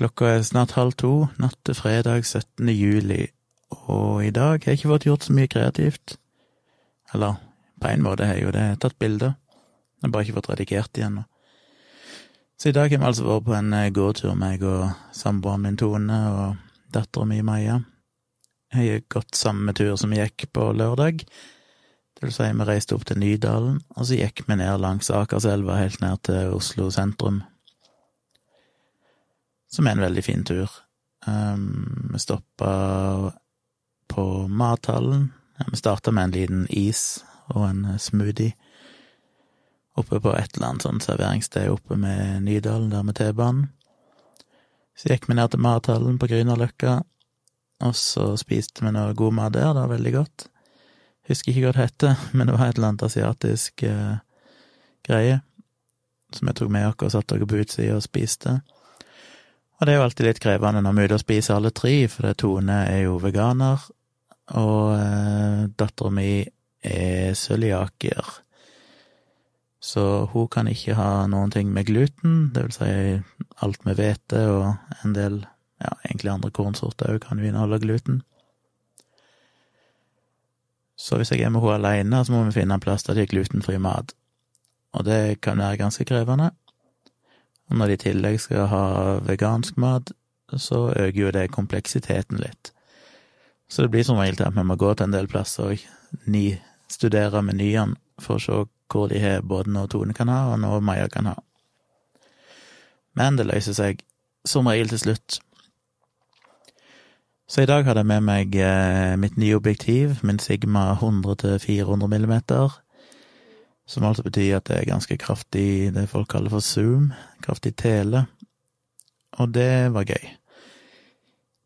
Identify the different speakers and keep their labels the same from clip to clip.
Speaker 1: Klokka er snart halv to, natt til fredag 17. juli, og i dag har jeg ikke fått gjort så mye kreativt. Eller, på en måte har jeg jo det, jeg har tatt bilder, jeg har bare ikke fått redigert de ennå. Så i dag har vi altså vært på en eh, gåtur, meg og samboeren min Tone og dattera mi Maja. Jeg har gått samme tur som vi gikk på lørdag. Det vil si, vi reiste opp til Nydalen, og så gikk vi ned langs Akerselva helt ned til Oslo sentrum som er en veldig fin tur. Um, vi stoppa på mathallen. Ja, vi starta med en liten is og en smoothie oppe på et eller annet sånn serveringssted oppe med Nydalen, der med T-banen. Så gikk vi ned til mathallen på Grünerløkka, og så spiste vi noe god mat der, det var veldig godt. Husker ikke hva det heter, men det var et eller annet asiatisk eh, greie som jeg tok med oss og satte oss på utsida og spiste. Og det er jo alltid litt krevende når vi er ute og spiser alle tre, for Tone er jo veganer, og eh, dattera mi er cøliaker. Så hun kan ikke ha noen ting med gluten, det vil si alt med hvete og en del, ja, egentlig andre kornsorter òg kan jo inneholde gluten. Så hvis jeg er med henne alene, så må vi finne en plass der det er glutenfri mat. Og det kan være ganske krevende. Og når de i tillegg skal ha vegansk mat, så øker jo det kompleksiteten litt. Så det blir som regel til at vi må gå til en del plasser og studere menyene for å se hvor de har både noe Tone kan ha, og noe Maja kan ha. Men det løser seg som regel til slutt. Så i dag hadde jeg med meg eh, mitt nye objektiv, min Sigma 100-400 millimeter som altså betyr at det er ganske kraftig, det folk kaller for zoom, kraftig tele, og det var gøy.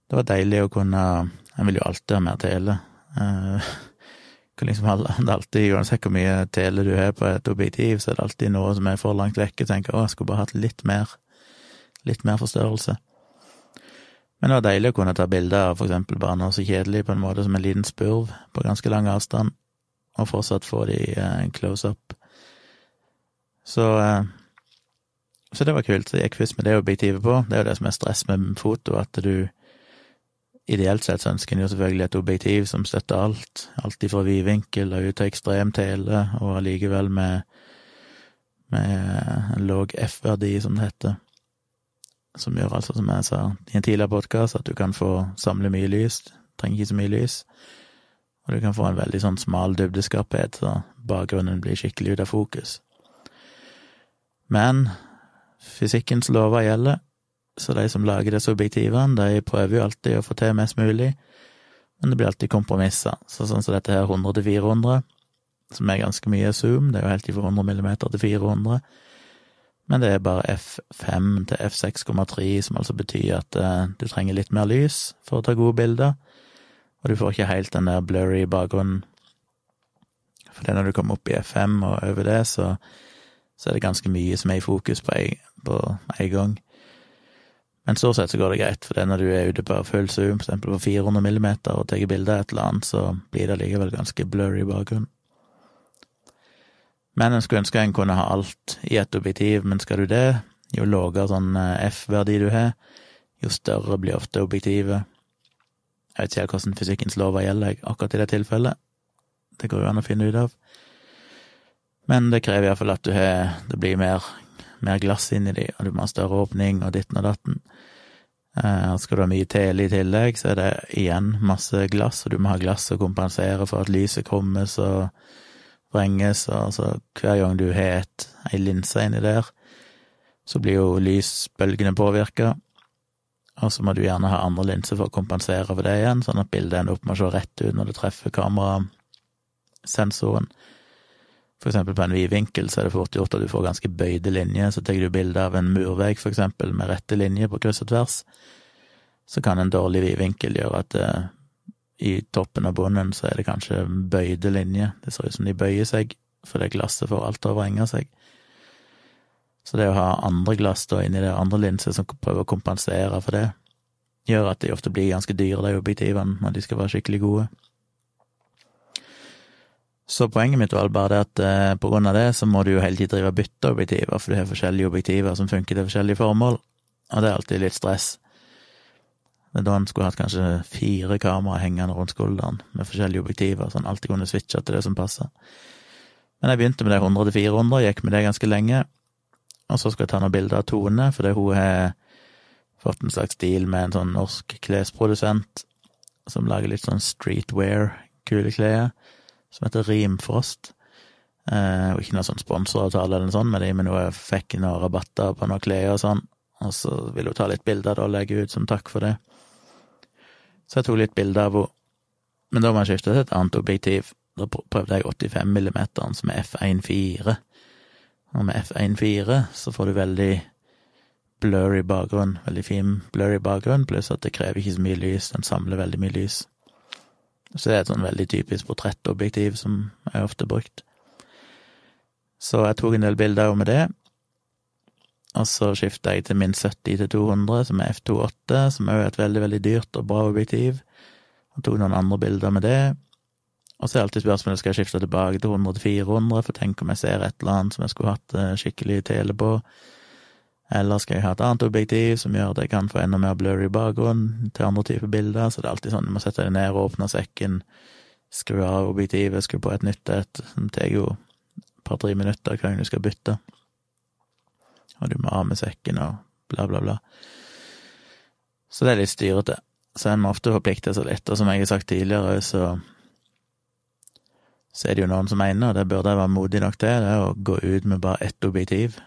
Speaker 1: Det var deilig å kunne En vil jo alltid ha mer tele. Uh, liksom, det er alltid, Uansett hvor mye tele du har på et objektiv, så er det alltid noe som er for langt vekke. Tenker å, jeg skulle bare hatt litt mer, litt mer forstørrelse. Men det var deilig å kunne ta bilder av for eksempel bare noe så kjedelig på en måte som en liten spurv på ganske lang avstand, og fortsatt få de eh, close up. Så, eh, så det var kult. Så jeg gikk først med det objektivet på. Det er jo det som er stress med foto, at du Ideelt sett så ønsker en jo selvfølgelig et objektiv som støtter alt, alt ifra vidvinkel og ut til ekstrem tele, og allikevel med, med en låg F-verdi, som det heter. Som gjør altså, som jeg sa i en tidligere podkast, at du kan få samle mye lys. Trenger ikke så mye lys. Og du kan få en veldig sånn smal dybdeskarphet, så bakgrunnen blir skikkelig ut av fokus. Men fysikkens lover gjelder, så de som lager disse objektivene, de prøver jo alltid å få til mest mulig, men det blir alltid kompromisser. Så sånn som dette her 100 til 400, som er ganske mye zoom, det er jo helt fra 100 millimeter til 400, men det er bare F5 til F6,3, som altså betyr at uh, du trenger litt mer lys for å ta gode bilder og du får ikke helt den der blurry bakgrunnen. For når du kommer opp i F5 og over det, så, så er det ganske mye som er i fokus på en, gang. Men stort sett så går det greit, for det når du er ute på full zoom, f.eks. på 400 millimeter, og tar bilde av et eller annet, så blir det likevel ganske blurry bakgrunn. Men en skulle ønske en kunne ha alt i et objektiv, men skal du det, jo lavere sånn eh, F-verdi du har, jo større blir ofte objektivet. Jeg vet ikke helt hvordan fysikkens lover gjelder akkurat i det tilfellet. Det går jo an å finne ut av. Men det krever iallfall at du har Det blir mer, mer glass inni de, og du må ha større åpning og ditten og datten. Eh, skal du ha mye tele i tillegg, så er det igjen masse glass, og du må ha glass å kompensere for at lyset krummes og vrenges, og så hver gang du har et, ei linse inni der, så blir jo lysbølgene påvirka, og så må du gjerne ha andre linser for å kompensere for det igjen, sånn at bildet ender opp med å se rett ut når det treffer kamerasensoren. For eksempel på en vid vinkel så er det fort gjort at du får ganske bøyde linjer, så tar du bilde av en murvegg, for eksempel, med rette linjer på kryss og tvers, så kan en dårlig vid vinkel gjøre at eh, i toppen og bunnen så er det kanskje bøyde linjer, det ser ut som de bøyer seg, for det glasset får alt til å vrenge seg. Så det å ha andre glass da inni det, andre linser som prøver å kompensere for det, gjør at de ofte blir ganske dyre, de objektivene, når de skal være skikkelig gode. Så poenget mitt var bare det at eh, på grunn av det så må du jo hele tiden drive og bytte objektiver, for du har forskjellige objektiver som funker til forskjellige formål, og det er alltid litt stress. Det er da han skulle hatt kanskje fire kameraer hengende rundt skulderen, med forskjellige objektiver, så han alltid kunne switche til det som passer. Men jeg begynte med det 100-400, gikk med det ganske lenge, og så skal jeg ta noen bilder av Tone, fordi hun har fått en slags deal med en sånn norsk klesprodusent som lager litt sånn streetwear, kule klær, som heter Rimfrost. Eh, og ikke noen sånn sponsoravtale eller noe sånt med dem, men hun fikk noen rabatter på noen klær og sånn, og så ville hun ta litt bilder og legge ut som takk for det. Så jeg tok litt bilder av henne, men da må jeg skifte til et annet objektiv. Da prøvde jeg 85 millimeteren, som er F1.4, og med F1.4 så får du veldig blurry bakgrunn, veldig fin blurry bakgrunn, pluss at det krever ikke så mye lys, den samler veldig mye lys. Så det er et sånn veldig typisk portrettobjektiv som er ofte brukt. Så jeg tok en del bilder med det, og så skifta jeg til min 70 til 200, som er F28, som òg er et veldig, veldig dyrt og bra objektiv, og tok noen andre bilder med det. Og så er alltid spørsmålet skal jeg skifte tilbake til 100-400, for tenk om jeg ser et eller annet som jeg skulle hatt eh, skikkelig tele på. Eller skal jeg ha et annet objektiv som gjør at jeg kan få enda mer blurry bakgrunn til andre typer bilder? Så det er alltid sånn du må sette deg ned og åpne sekken, skru av objektivet, skru på et nytt et. Det tar jo et par-tre minutter hver gang du skal bytte og du må av med sekken og bla, bla, bla. Så det er litt styrete. Så en må ofte forplikte seg litt, og som jeg har sagt tidligere, så så er det jo noen som mener, og det burde jeg være modig nok til, det er å gå ut med bare ett objektiv.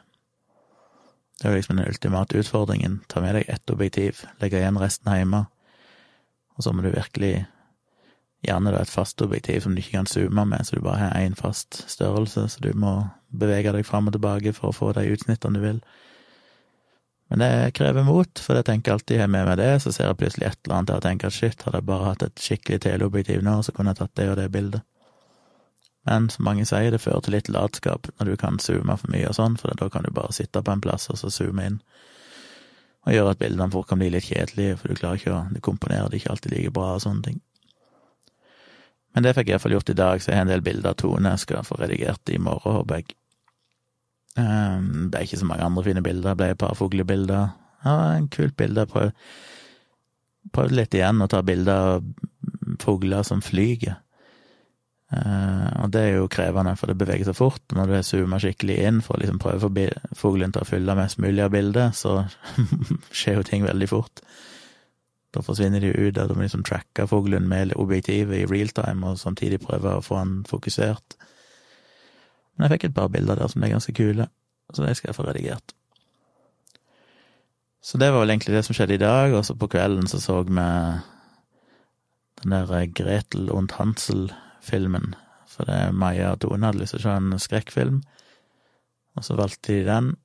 Speaker 1: Det er liksom den ultimate utfordringen. Ta med deg ett objektiv, legge igjen resten hjemme, og så må du virkelig Gjerne da et fast objektiv som du ikke kan zoome med, så du bare har én fast størrelse, så du må bevege deg fram og tilbake for å få de utsnittene du vil. Men det krever mot, for jeg tenker alltid har med meg det, så ser jeg plutselig et eller annet der og tenker at shit, hadde jeg bare hatt et skikkelig teleobjektiv nå, så kunne jeg tatt det og det bildet. Men som mange sier, det fører til litt latskap når du kan zoome for mye og sånn, for da kan du bare sitte på en plass og så zoome inn, og gjøre at bildene fort kan bli litt kjedelige, for du klarer ikke å Du komponerer det ikke alltid like bra og sånne ting. Men det fikk jeg iallfall gjort i dag, så jeg har en del bilder av Tone jeg skal få redigert i morgen, håper jeg. Um, det ble ikke så mange andre fine bilder, det ble et par fuglebilder. Ja, en kult bilde. Prøv, prøv litt igjen å ta bilder av fugler som flyger. Uh, og det er jo krevende, for det beveger seg fort. Når du zooma skikkelig inn for å liksom prøve å fuglen til å fylle mest mulig av bildet, så skjer jo ting veldig fort. Da forsvinner de ut, da må liksom tracke fuglen med objektivet i realtime, og samtidig prøve å få den fokusert. Men jeg fikk et par bilder der som er ganske kule, så de skal jeg få redigert. Så det var vel egentlig det som skjedde i dag, og så på kvelden så så vi den der eh, Gretel und Hansel-filmen, for det er Maja og Tone hadde lyst til å se en skrekkfilm, og så valgte de den.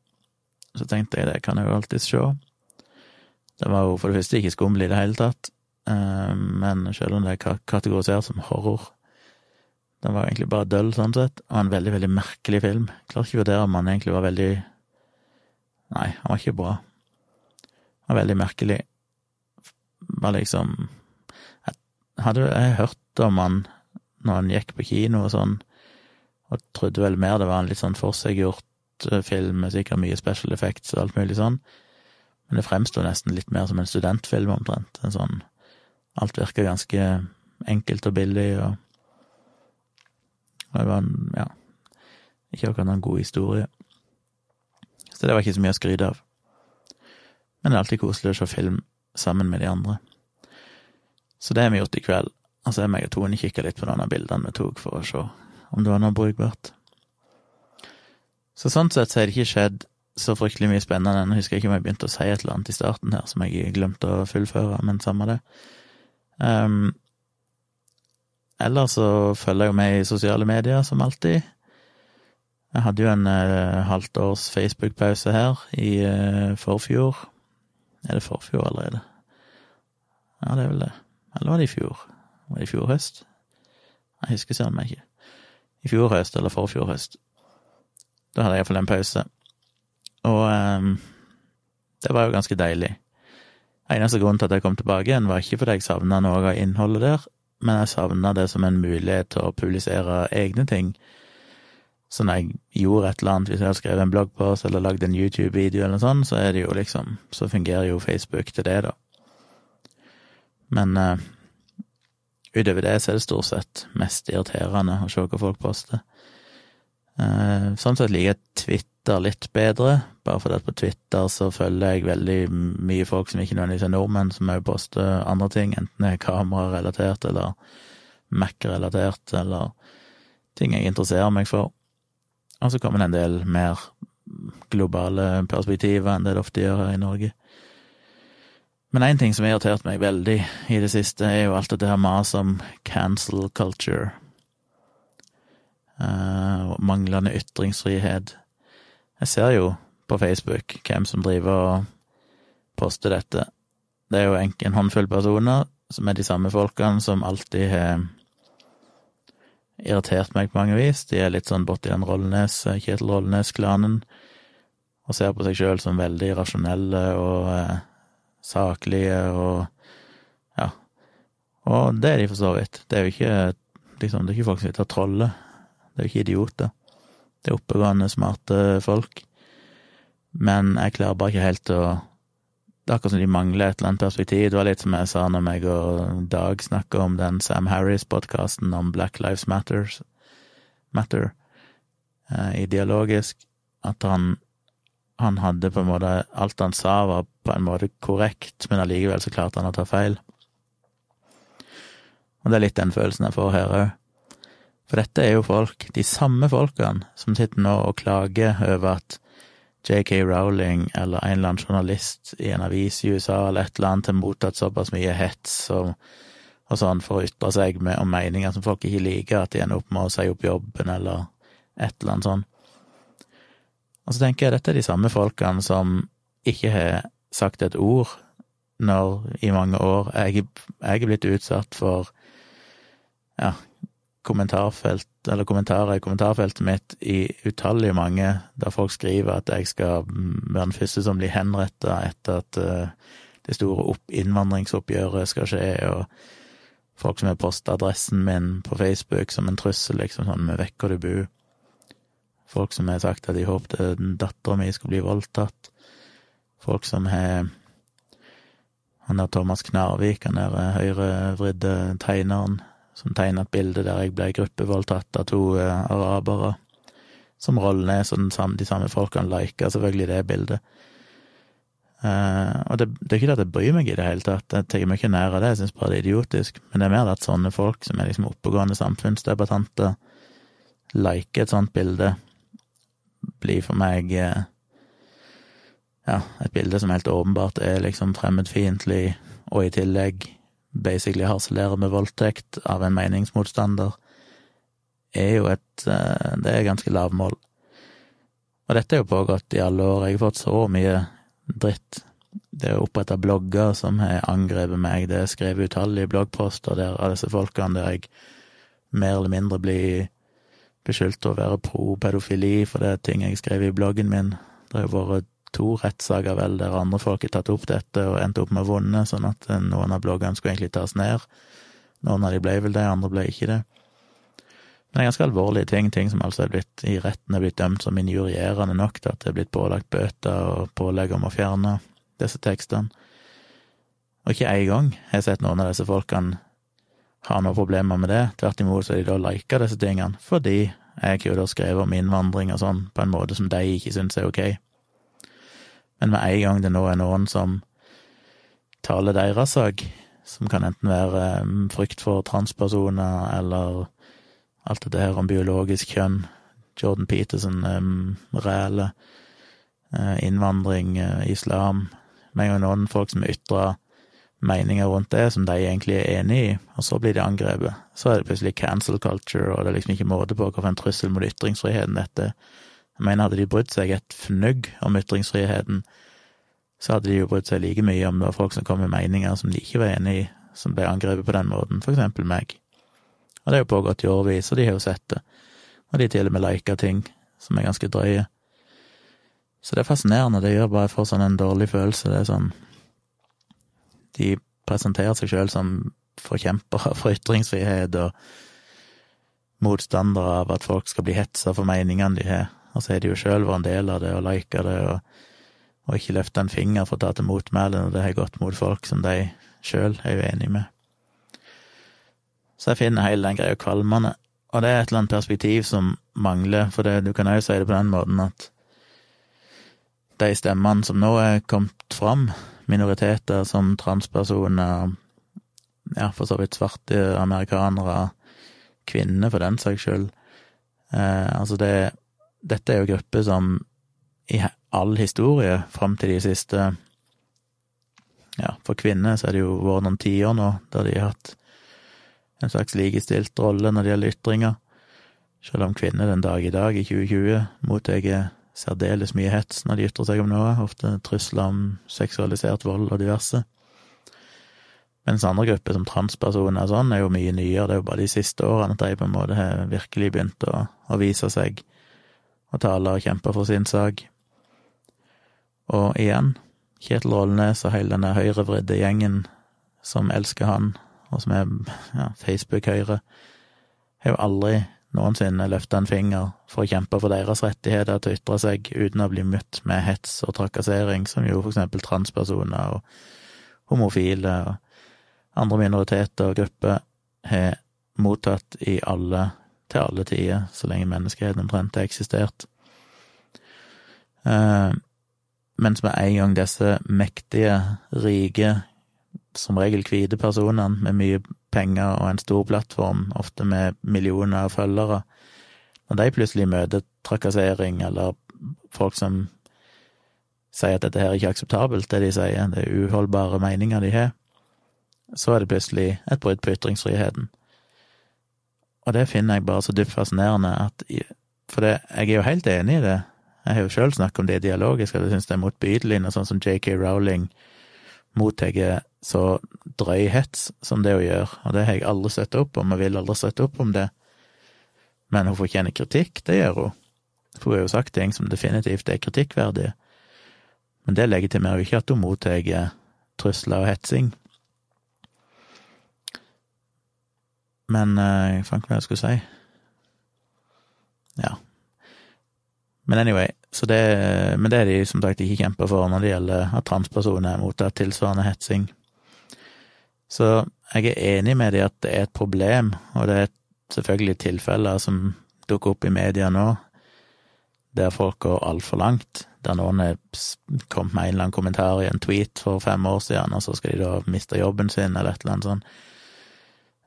Speaker 1: Så tenkte jeg det kan jeg jo alltids se. Den var jo for det første ikke skummel i det hele tatt, eh, men selv om det er kategorisert som horror Den var egentlig bare døll, sånn sett, og en veldig, veldig merkelig film. Jeg klarer ikke å vurdere om han egentlig var veldig Nei, han var ikke bra. Han var veldig merkelig. Var liksom Jeg hadde jeg hørt om han når han gikk på kino og sånn, og trodde vel mer det var en litt sånn forseggjort eh, film med sikkert mye special effects og alt mulig sånn. Men det fremsto nesten litt mer som en studentfilm, omtrent. En sånn Alt virker ganske enkelt og billig, og, og det var en, ja, ikke akkurat noen god historie. Så det var ikke så mye å skryte av. Men det er alltid koselig å se film sammen med de andre. Så det har vi gjort i kveld. Altså, jeg og Tone kikka litt på noen av bildene vi tok for å se om det var noe brukbart. Så sånn sett så har det ikke skjedd så fryktelig mye spennende. Nå husker ikke om jeg begynte å si et eller annet i starten her som jeg glemte å fullføre, men samme det. Um, ellers så følger jeg jo med i sosiale medier, som alltid. Jeg hadde jo en uh, halvt års Facebook-pause her i uh, forfjor. Er det forfjor allerede? Ja, det er vel det. Eller var det i fjor? Var det i fjor høst? Jeg husker søren meg ikke. I fjor høst eller forfjor høst. Da hadde jeg iallfall en pause. Og um, det var jo ganske deilig. Eneste grunn til at jeg kom tilbake igjen, var ikke fordi jeg savna noe av innholdet der, men jeg savna det som en mulighet til å publisere egne ting. Så når jeg gjorde et eller annet, hvis jeg hadde skrevet en bloggpost eller lagd en YouTube-video eller noe sånt, så er det jo liksom Så fungerer jo Facebook til det, da. Men uh, utover det så er det stort sett mest irriterende å se hva folk poster. Uh, sånn sett liker jeg Twitter litt bedre, bare fordi at på Twitter så følger jeg veldig mye folk som ikke nødvendigvis er nordmenn, som òg poster andre ting, enten det er kamerarelatert eller Mac-relatert, eller ting jeg interesserer meg for. Og så kommer det en del mer globale perspektiver enn det det ofte gjør her i Norge. Men én ting som har irritert meg veldig i det siste, er jo alt dette her maset om cancel culture. Uh, manglende ytringsfrihet. Jeg ser jo på Facebook hvem som driver og poster dette. Det er jo en, håndfull personer som er de samme folkene som alltid har irritert meg på mange vis. De er litt sånn borti den Rollnes, Kjetil Rollnes-klanen, og ser på seg sjøl som veldig rasjonelle og eh, saklige og ja. Og det er de for så vidt. Det er jo ikke liksom, det er ikke folk som sitter og trollet. Det er jo ikke idioter. Det er oppegående, smarte folk. Men jeg klarer bare ikke helt å det er akkurat som de mangler et eller annet perspektiv. Det var litt som jeg sa når meg og Dag snakka om den Sam Harris-podkasten om Black Lives Matters, Matter eh, i at han, han hadde på en måte Alt han sa, var på en måte korrekt, men allikevel så klarte han å ta feil. Og det er litt den følelsen jeg får her òg. For dette er jo folk, de samme folkene, som sitter nå og klager over at JK Rowling eller en eller annen journalist i en avis i USA eller et eller annet har mottatt såpass mye hets og, og sånn for å ytre seg med, om meninger som folk ikke liker, at de ender opp med å si opp jobben eller et eller annet sånn. Og så tenker jeg dette er de samme folkene som ikke har sagt et ord når i mange år jeg, jeg er blitt utsatt for ja, kommentarfelt, eller kommentarer i kommentarfeltet mitt i utallige mange, der folk skriver at jeg skal være den første som blir henretta etter at uh, det store innvandringsoppgjøret skal skje, og folk som har posta adressen min på Facebook som en trussel, liksom sånn med 'vekk hvor du bor'. Folk som har sagt at de håpte dattera mi skulle bli voldtatt. Folk som har Han der Thomas Knarvik, han der høyrevridde tegneren, som tegna et bilde der jeg ble gruppevoldtatt av to uh, arabere. Som Rollnes og samme, de samme folkene liker selvfølgelig det bildet. Uh, og det, det, er ikke det at jeg bryr meg i det hele tatt, jeg tar meg ikke nær av det, jeg syns bare det er idiotisk, men det er mer at sånne folk som er liksom oppegående samfunnsdebattanter, liker et sånt bilde, blir for meg uh, ja, et bilde som helt åpenbart er liksom fremmedfiendtlig, og i tillegg basically harselerer med voldtekt av en meningsmotstander, er jo et eh, Det er ganske lavmål. Og dette er jo pågått i alle år. Jeg har fått så mye dritt. Det er oppretta blogger som har angrepet meg, det er skrevet utallige bloggposter der, av disse folkene der jeg mer eller mindre blir beskyldt for å være pro pedofili for det er ting jeg skrev i bloggen min. Det har jo vært to rettssaker, vel, der andre folk har tatt opp dette og endt opp med å vunne, sånn at eh, noen av bloggene skulle egentlig tas ned. Noen av de ble vel det, andre ble ikke det. Men det er ganske alvorlige ting, ting som altså er blitt i retten er blitt dømt som injurierende nok til at det er blitt pålagt bøter og pålegg om å fjerne disse tekstene. Og ikke én gang har jeg sett noen av disse folkene ha noen problemer med det. Tvert imot så har de da lika disse tingene, fordi jeg jo da skrevet om innvandring og sånn på en måte som de ikke syns er ok. Men med en gang det nå er noen som taler deres sak, som kan enten være um, frykt for transpersoner eller alt dette her om biologisk kjønn, Jordan Peterson, um, innvandring, uh, islam Med en gang noen folk som ytrer meninger rundt det som de egentlig er enig i, og så blir de angrepet. Så er det plutselig cancel culture, og det er liksom ikke måte på hvilken trussel mot ytringsfriheten dette er. Mener, hadde de brydd seg et fnugg om ytringsfriheten, så hadde de jo brydd seg like mye om det var folk som kom med meninger som de ikke var enig i, som ble angrepet på den måten, for eksempel meg. Og det har jo pågått i årevis, og de har jo sett det. Og de til og med liker ting som er ganske drøye. Så det er fascinerende, det gjør bare jeg får sånn en dårlig følelse, det er sånn De presenterer seg sjøl som forkjempere for ytringsfrihet og motstandere av at folk skal bli hetsa for meningene de har. Og så har de jo sjøl vært en del av det og lika det, og, og ikke løfta en finger for å ta til motmæle når det har gått mot folk som de sjøl er jo enig med. Så jeg finner hele den greia kvalmende. Og det er et eller annet perspektiv som mangler, for det, du kan jo si det på den måten at de stemmene som nå er kommet fram, minoriteter som transpersoner, ja, for så vidt svarte amerikanere, kvinner for den saks skyld, eh, altså det Dette er jo grupper som i all historie fram til de siste Ja, for kvinner så er det jo vært noen tiår nå der de har hatt en slags likestilt rolle når det gjelder ytringer. Selv om kvinner den dag i dag, i 2020, mottar særdeles mye hets når de ytrer seg om noe, ofte trusler om seksualisert vold og diverse. Mens andre grupper, som transpersoner og sånn, er jo mye nyere, det er jo bare de siste årene at de på en måte har virkelig begynt å, å vise seg og taler og kjemper for sin sak. Og igjen, Kjetil Rollnes og hele denne høyrevridde gjengen som elsker han, og som er ja, Facebook-høyre, har jo aldri noensinne løfta en finger for å kjempe for deres rettigheter til å ytre seg uten å bli møtt med hets og trakassering, som jo for eksempel transpersoner og homofile og andre minoriteter og grupper har mottatt i alle, til alle tider, så lenge menneskeheten omtrent har eksistert. Eh, mens med en gang disse mektige, rike, som regel hvite personene med mye penger og en stor plattform, ofte med millioner av følgere, når de plutselig møter trakassering eller folk som sier at dette her er ikke akseptabelt, det de sier, det er uholdbare meninger de har, så er det plutselig et brudd på ytringsfriheten. Og det finner jeg bare så dypt fascinerende at For det, jeg er jo helt enig i det. Jeg har jo sjøl snakket om det dialogisk, og jeg syns det er motbydelig når sånn som JK Rowling mottar så drøy hets som det hun gjør, og det har jeg aldri støttet opp om, og vil aldri støtte opp om det. Men hun fortjener kritikk, det gjør hun. For hun har jo sagt ting som definitivt er kritikkverdige. Men det legitimerer jo ikke at hun mottar trusler og hetsing. Men eh, jeg fant hva jeg skulle si. Ja. Men anyway, så det, men det er de som sagt ikke kjemper for når det gjelder at transpersoner mottar tilsvarende hetsing. Så jeg er enig med de at det er et problem, og det er selvfølgelig tilfeller som dukker opp i media nå, der folk går altfor langt, der noen er kommet med en eller annen kommentar i en tweet for fem år siden, og så skal de da miste jobben sin, eller et eller annet sånt.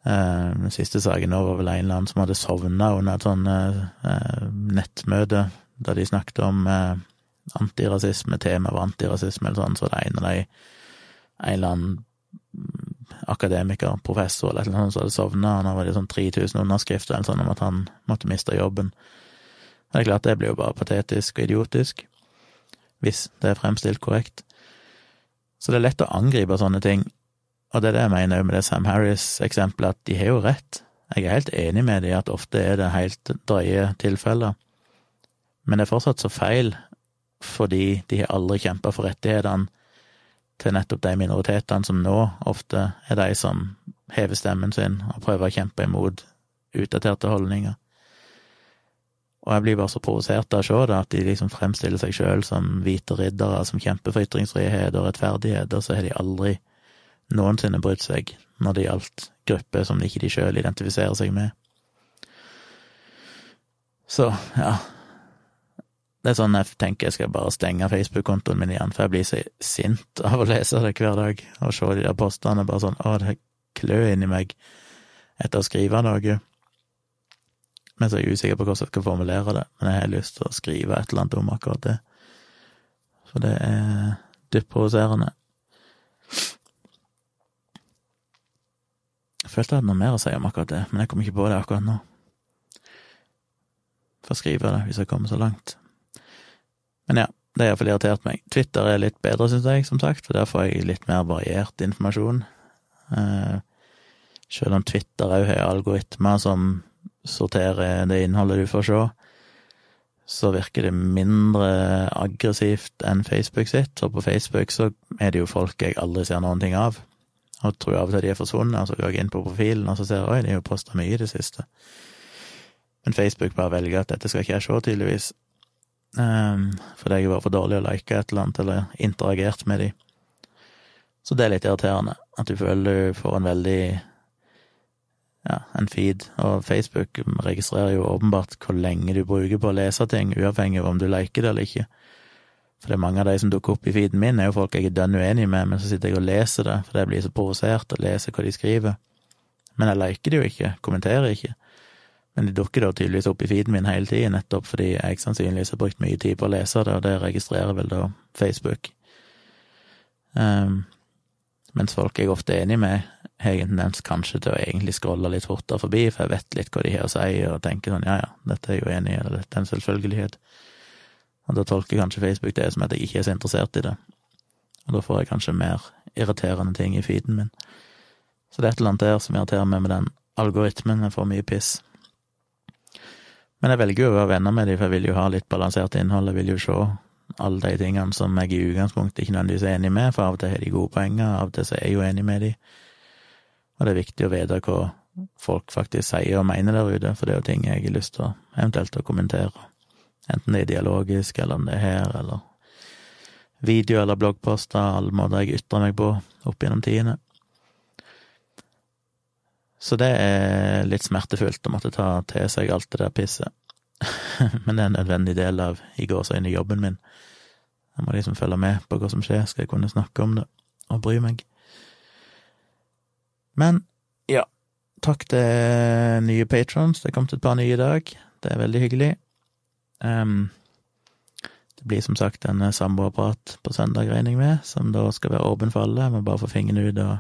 Speaker 1: Eh, den siste saken nå var vel en eller annen som hadde sovna under et sånn nettmøte der de snakket om antirasisme, temaet var antirasisme eller sånn, så det en av de en eller annen akademiker, professor eller noe sånt som hadde sovna, var det sånn 3000 underskrifter eller sånn om at han måtte miste jobben. Det er klart, det blir jo bare patetisk og idiotisk, hvis det er fremstilt korrekt. Så det er lett å angripe sånne ting, og det er det jeg mener med det Sam Harris-eksempelet, at de har jo rett. Jeg er helt enig med dem at ofte er det helt drøye tilfeller, men det er fortsatt så feil, fordi de har aldri kjempa for rettighetene til nettopp de minoritetene som nå ofte er de som hever stemmen sin og prøver å kjempe imot utdaterte holdninger. Og jeg blir bare så provosert av å se det, at de liksom fremstiller seg sjøl som hvite riddere som kjemper for ytringsfrihet og rettferdighet, og så har de aldri noensinne brydd seg når det gjaldt grupper som ikke de sjøl identifiserer seg med. Så, ja, det er sånn jeg tenker jeg skal bare stenge Facebook-kontoen min igjen, for jeg blir så sint av å lese det hver dag og se de der postene. Bare sånn å, det klør inni meg etter å skrive noe. Men så er jeg usikker på hvordan jeg skal formulere det, men jeg har lyst til å skrive et eller annet om akkurat det. For det er dypt provoserende. Følte jeg hadde noe mer å si om akkurat det, men jeg kom ikke på det akkurat nå. Får skrive det hvis jeg kommer så langt. Men ja, det har iallfall irritert meg. Twitter er litt bedre, syns jeg, som sagt, for der får jeg litt mer variert informasjon. Eh, selv om Twitter òg har algoritmer som sorterer det innholdet du får se, så virker det mindre aggressivt enn Facebook sitt, og på Facebook så er det jo folk jeg aldri ser noen ting av. Og tror av og til de er forsvunnet, og så går jeg inn på profilen og så ser jeg oi, de har posta mye i det siste. Men Facebook bare velger at dette skal ikke jeg se, tydeligvis. Um, fordi jeg var for dårlig å like et eller annet, eller interagert med de. Så det er litt irriterende, at du føler du får en veldig ja, en feed, og Facebook registrerer jo åpenbart hvor lenge du bruker på å lese ting, uavhengig av om du liker det eller ikke. For det er mange av de som dukker opp i feeden min, er jo folk jeg er dønn uenig med, men så sitter jeg og leser det, for jeg blir så provosert å lese hva de skriver. Men jeg liker det jo ikke, kommenterer ikke. Men de dukker da tydeligvis opp i feeden min hele tiden, nettopp fordi jeg sannsynligvis har brukt mye tid på å lese det, og det registrerer vel da Facebook. Um, mens folk jeg ofte er enig med, har jeg en tendens kanskje til å egentlig scrolle litt fortere forbi, for jeg vet litt hva de har å si, og tenker sånn ja ja, dette er jo enig eller dette er en selvfølgelighet. Og da tolker kanskje Facebook det som at jeg ikke er så interessert i det, og da får jeg kanskje mer irriterende ting i feeden min. Så det er et eller annet der som irriterer meg med den algoritmen, jeg får mye piss. Men jeg velger jo å være venner med dem, for jeg vil jo ha litt balansert innhold, jeg vil jo se alle de tingene som jeg i utgangspunktet ikke nødvendigvis er enig med, for av og til har de gode poenger, av og til så er jeg jo enig med dem. Og det er viktig å vite hva folk faktisk sier og mener der ute, for det er jo ting jeg har lyst til eventuelt å kommentere. Enten det er dialogisk, eller om det er her, eller video eller bloggposter, alle måter jeg ytrer meg på opp gjennom tidene. Så det er litt smertefullt å måtte ta til seg alt det der pisset. Men det er en nødvendig del av i gåseøyne jobben min. Jeg må liksom følge med på hva som skjer, skal jeg kunne snakke om det og bry meg. Men ja, takk til nye patrons. Det er kommet et par nye i dag. Det er veldig hyggelig. Um, det blir som sagt en samboerprat på søndag, regner jeg med, som da skal være åpen for alle. Jeg må bare få fingeren ut og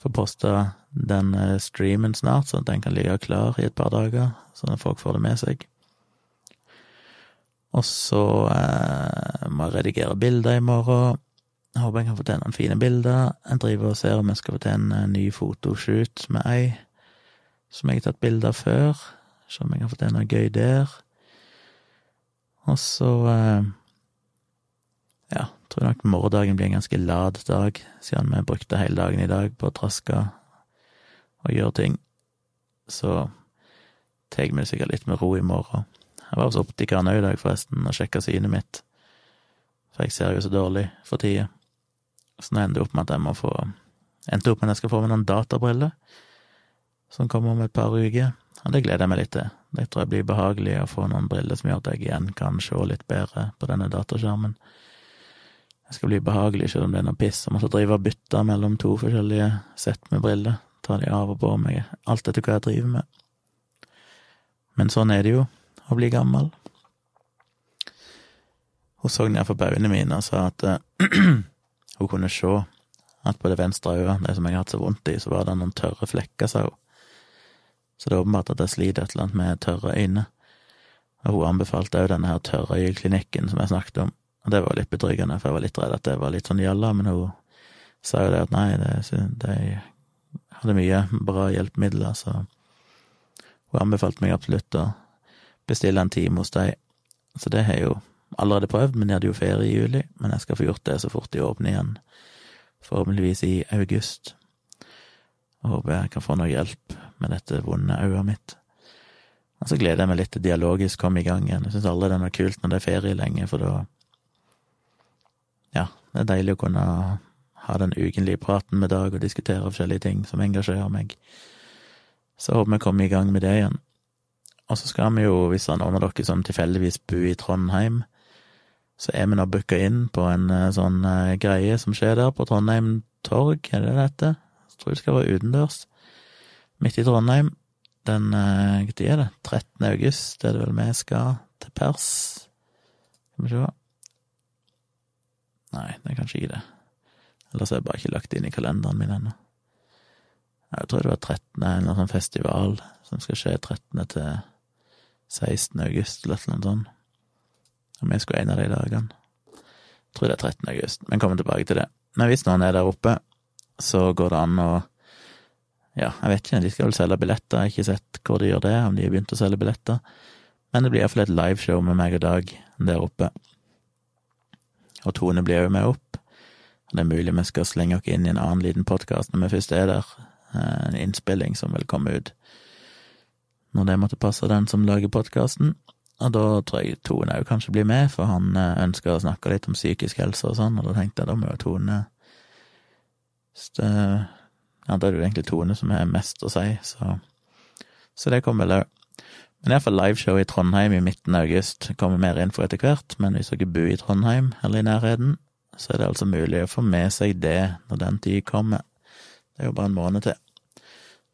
Speaker 1: få posta den eh, streamen snart, sånn at den kan ligge klar i et par dager, sånn at folk får det med seg. Og så eh, må jeg redigere bilder i morgen. Jeg håper jeg kan få til noen fine bilder. Jeg driver og ser om jeg skal få til en eh, ny fotoshoot med ei som jeg har tatt bilder før. Se om jeg kan få til noe gøy der. Og så eh, ja, tror nok morgendagen blir en ganske lad dag, siden vi brukte hele dagen i dag på å traske og gjøre ting. Så tar vi det sikkert litt med ro i morgen. Jeg var hos optikeren òg i dag, forresten, og sjekka synet mitt, for jeg ser jo så dårlig for tida. Så nå ender det opp med at jeg må få Endte opp med at jeg skal få meg noen databriller, som kommer om et par uker, og det gleder jeg meg litt til. Det tror jeg blir behagelig å få noen briller som gjør at jeg igjen kan se litt bedre på denne dataskjermen. Det skal bli behagelig, selv om det er noe piss å måtte drive og bytte mellom to forskjellige sett med briller. Ta de av og på meg, alt etter hva jeg driver med. Men sånn er det jo å bli gammel. Hun så ned for øynene mine og sa at uh, hun kunne se at på det venstre øyet, det som jeg har hatt så vondt i, så var det noen tørre flekker, sa hun. Så det er åpenbart at jeg sliter et eller annet med tørre øyne. Og hun anbefalte òg denne her tørre øyeklinikken som jeg snakket om, og det var litt betryggende, for jeg var litt redd at det var litt sånn gjalla, men hun sa jo det at nei, de hadde mye bra hjelpemidler, så hun anbefalte meg absolutt å bestille en time hos dem. Så det har jeg jo allerede prøvd, men jeg hadde jo ferie i juli. Men jeg skal få gjort det så fort de åpner igjen, forhåpentligvis i august. Og håper jeg kan få noe hjelp med dette vonde øyet mitt. Og så gleder jeg meg litt til dialogisk komme i gang igjen. Jeg syns aldri det er noe kult når det er ferie lenge, for da Ja, det er deilig å kunne ha den ukentlige praten med Dag og diskutere forskjellige ting som engasjerer meg. Så håper vi kommer i gang med det igjen. Og så skal vi jo, hvis noen av dere som tilfeldigvis bor i Trondheim, så er vi nå booka inn på en eh, sånn uh, greie som skjer der, på Trondheim torg, er det det heter? Jeg tror det skal være utendørs. Midt i Trondheim. Den Når Hva er det? 13. august er det vel vi skal til pers. Skal vi se Nei, det er kanskje ikke det. Ellers har jeg bare ikke lagt inn i kalenderen min ennå. Jeg tror det var 13. eller noe sånn festival som skal skje 13. til 16. august, eller noe sånt. Om jeg skulle en av de dagene. Jeg tror det er 13. august, men kommer tilbake til det. Men hvis noen er der oppe, så går det an å Ja, jeg vet ikke, de skal vel selge billetter, jeg har ikke sett hvor de gjør det, om de har begynt å selge billetter. Men det blir iallfall et liveshow med meg og Dag der oppe. Og Tone blir jo med opp. Det er mulig vi skal slenge oss inn i en annen liten podkast når vi først er der. Eh, en innspilling som vil komme ut når det måtte passe den som lager podkasten. Og da tror jeg Tone òg kanskje blir med, for han eh, ønsker å snakke litt om psykisk helse og sånn, og da tenkte jeg da må jo Tone ja, da er det jo egentlig Tone som har mest å si, så, så det kommer vel òg. Men iallfall liveshow i Trondheim i midten av august kommer mer info etter hvert, men hvis dere bor i Trondheim eller i nærheten, så er det altså mulig å få med seg det når den tid kommer. Det er jo bare en måned til.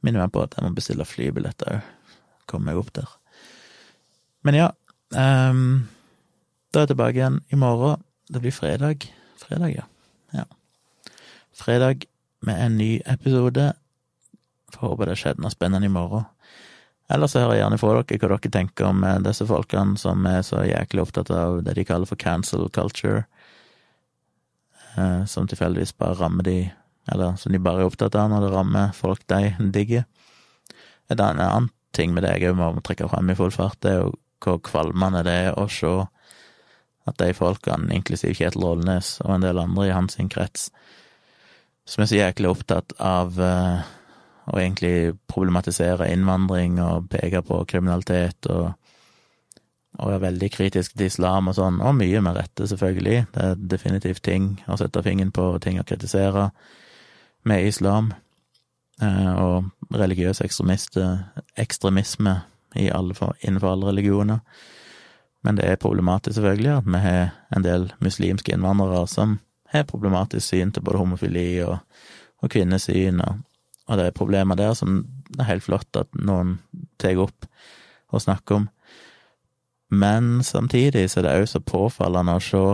Speaker 1: Minner meg på at jeg må bestille flybilletter òg. Komme meg opp der. Men ja, um, da er jeg tilbake igjen i morgen. Det blir fredag. Fredag, ja. ja. Fredag med en ny episode. Får håpe det skjedde noe spennende i morgen. Ellers hører jeg gjerne fra dere hva dere tenker om eh, disse folkene som er så jæklig opptatt av det de kaller for cancel culture, eh, som tilfeldigvis bare rammer de, eller som de bare er opptatt av når det rammer folk de digger. En annen ting med det jeg må trekke frem i full fart, det er jo hvor kvalmende det er å se at de folkene, inklusiv Kjetil Rollnes og en del andre i hans krets, som er så jæklig opptatt av uh, og egentlig problematisere innvandring og peke på kriminalitet og, og er veldig kritisk til islam og sånn, og mye med rette, selvfølgelig. Det er definitivt ting å sette fingeren på, ting å kritisere med islam. Eh, og religiøs ekstremisme i alle, innenfor alle religioner. Men det er problematisk, selvfølgelig, at vi har en del muslimske innvandrere som har problematisk syn til både homofili og, og kvinnesyn og og det er problemer der som det er helt flott at noen tar opp og snakker om. Men samtidig så er det òg så påfallende å se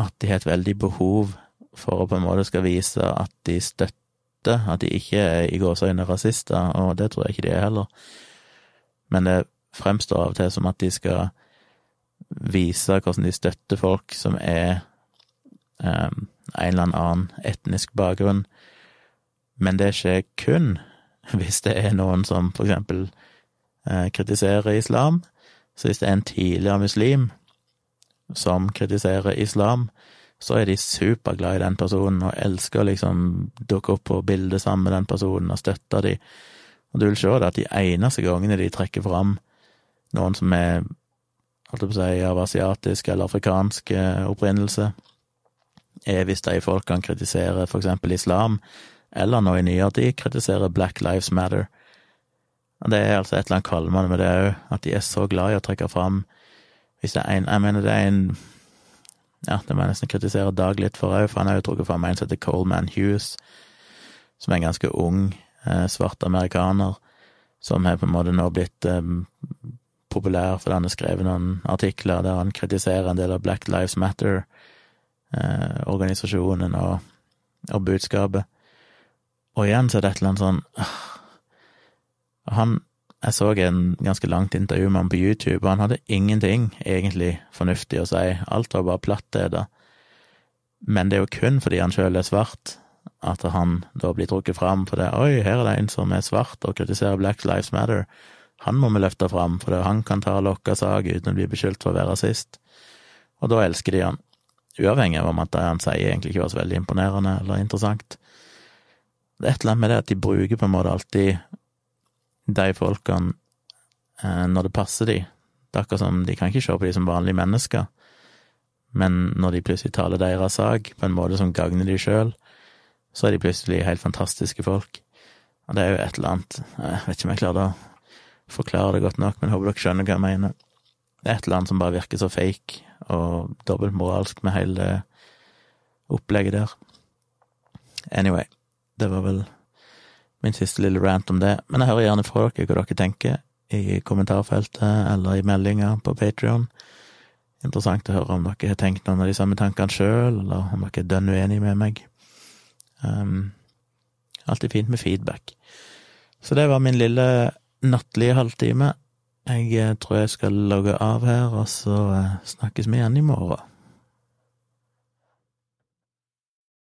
Speaker 1: at de har et veldig behov for å på en måte skal vise at de støtter, at de ikke er i gåseøyne rasister, og det tror jeg ikke de er heller. Men det fremstår av og til som at de skal vise hvordan de støtter folk som er um, en eller annen etnisk bakgrunn, men det skjer kun hvis det er noen som for eksempel eh, kritiserer islam. Så hvis det er en tidligere muslim som kritiserer islam, så er de superglad i den personen og elsker å liksom dukke opp på bildet sammen med den personen og støtte de. Og du vil se det at de eneste gangene de trekker fram noen som er holdt på å si, av asiatisk eller afrikansk eh, opprinnelse, hvis de folkene kritiserer for eksempel islam, eller nå i nyere tid, kritiserer Black Lives Matter. Og det er altså et eller annet kvalmende med det òg, at de er så glad i å trekke fram Hvis det er en Jeg mener det er en Ja, det må jeg nesten kritisere Dag litt for òg, for han har jo trukket fram en som heter Coleman Hughes, som er en ganske ung eh, svart amerikaner, som har på en måte nå blitt eh, populær fordi han har skrevet noen artikler der han kritiserer en del av Black Lives Matter-organisasjonen eh, og, og budskapet. Og igjen så er det et eller annet sånn Han Jeg så en ganske langt intervju med ham på YouTube, og han hadde ingenting egentlig fornuftig å si. Alt var bare plattheder. Men det er jo kun fordi han sjøl er svart, at han da blir trukket fram for det. Oi, her er det en som er svart og kritiserer Black Lives Matter. Han må vi løfte fram, for det, han kan ta lokka sak uten å bli beskyldt for å være rasist. Og da elsker de han. Uavhengig av om at det han sier egentlig ikke var så veldig imponerende eller interessant. Det er et eller annet med det at de bruker på en måte alltid de folkene eh, når det passer de. Det er akkurat som de kan ikke se på de som vanlige mennesker, men når de plutselig taler deres sak på en måte som gagner de sjøl, så er de plutselig helt fantastiske folk. Og det er jo et eller annet Jeg vet ikke om jeg klarer å forklare det godt nok, men jeg håper dere skjønner hva jeg mener. Det er et eller annet som bare virker så fake og dobbeltmoralsk med hele opplegget der. Anyway. Det var vel min siste lille rant om det. Men jeg hører gjerne fra dere hva dere tenker i kommentarfeltet eller i meldinger på Patrion. Interessant å høre om dere har tenkt noen av de samme tankene sjøl, eller om dere er dønn uenige med meg. Um, alltid fint med feedback. Så det var min lille nattlige halvtime. Jeg eh, tror jeg skal logge av her, og så eh, snakkes vi igjen i morgen.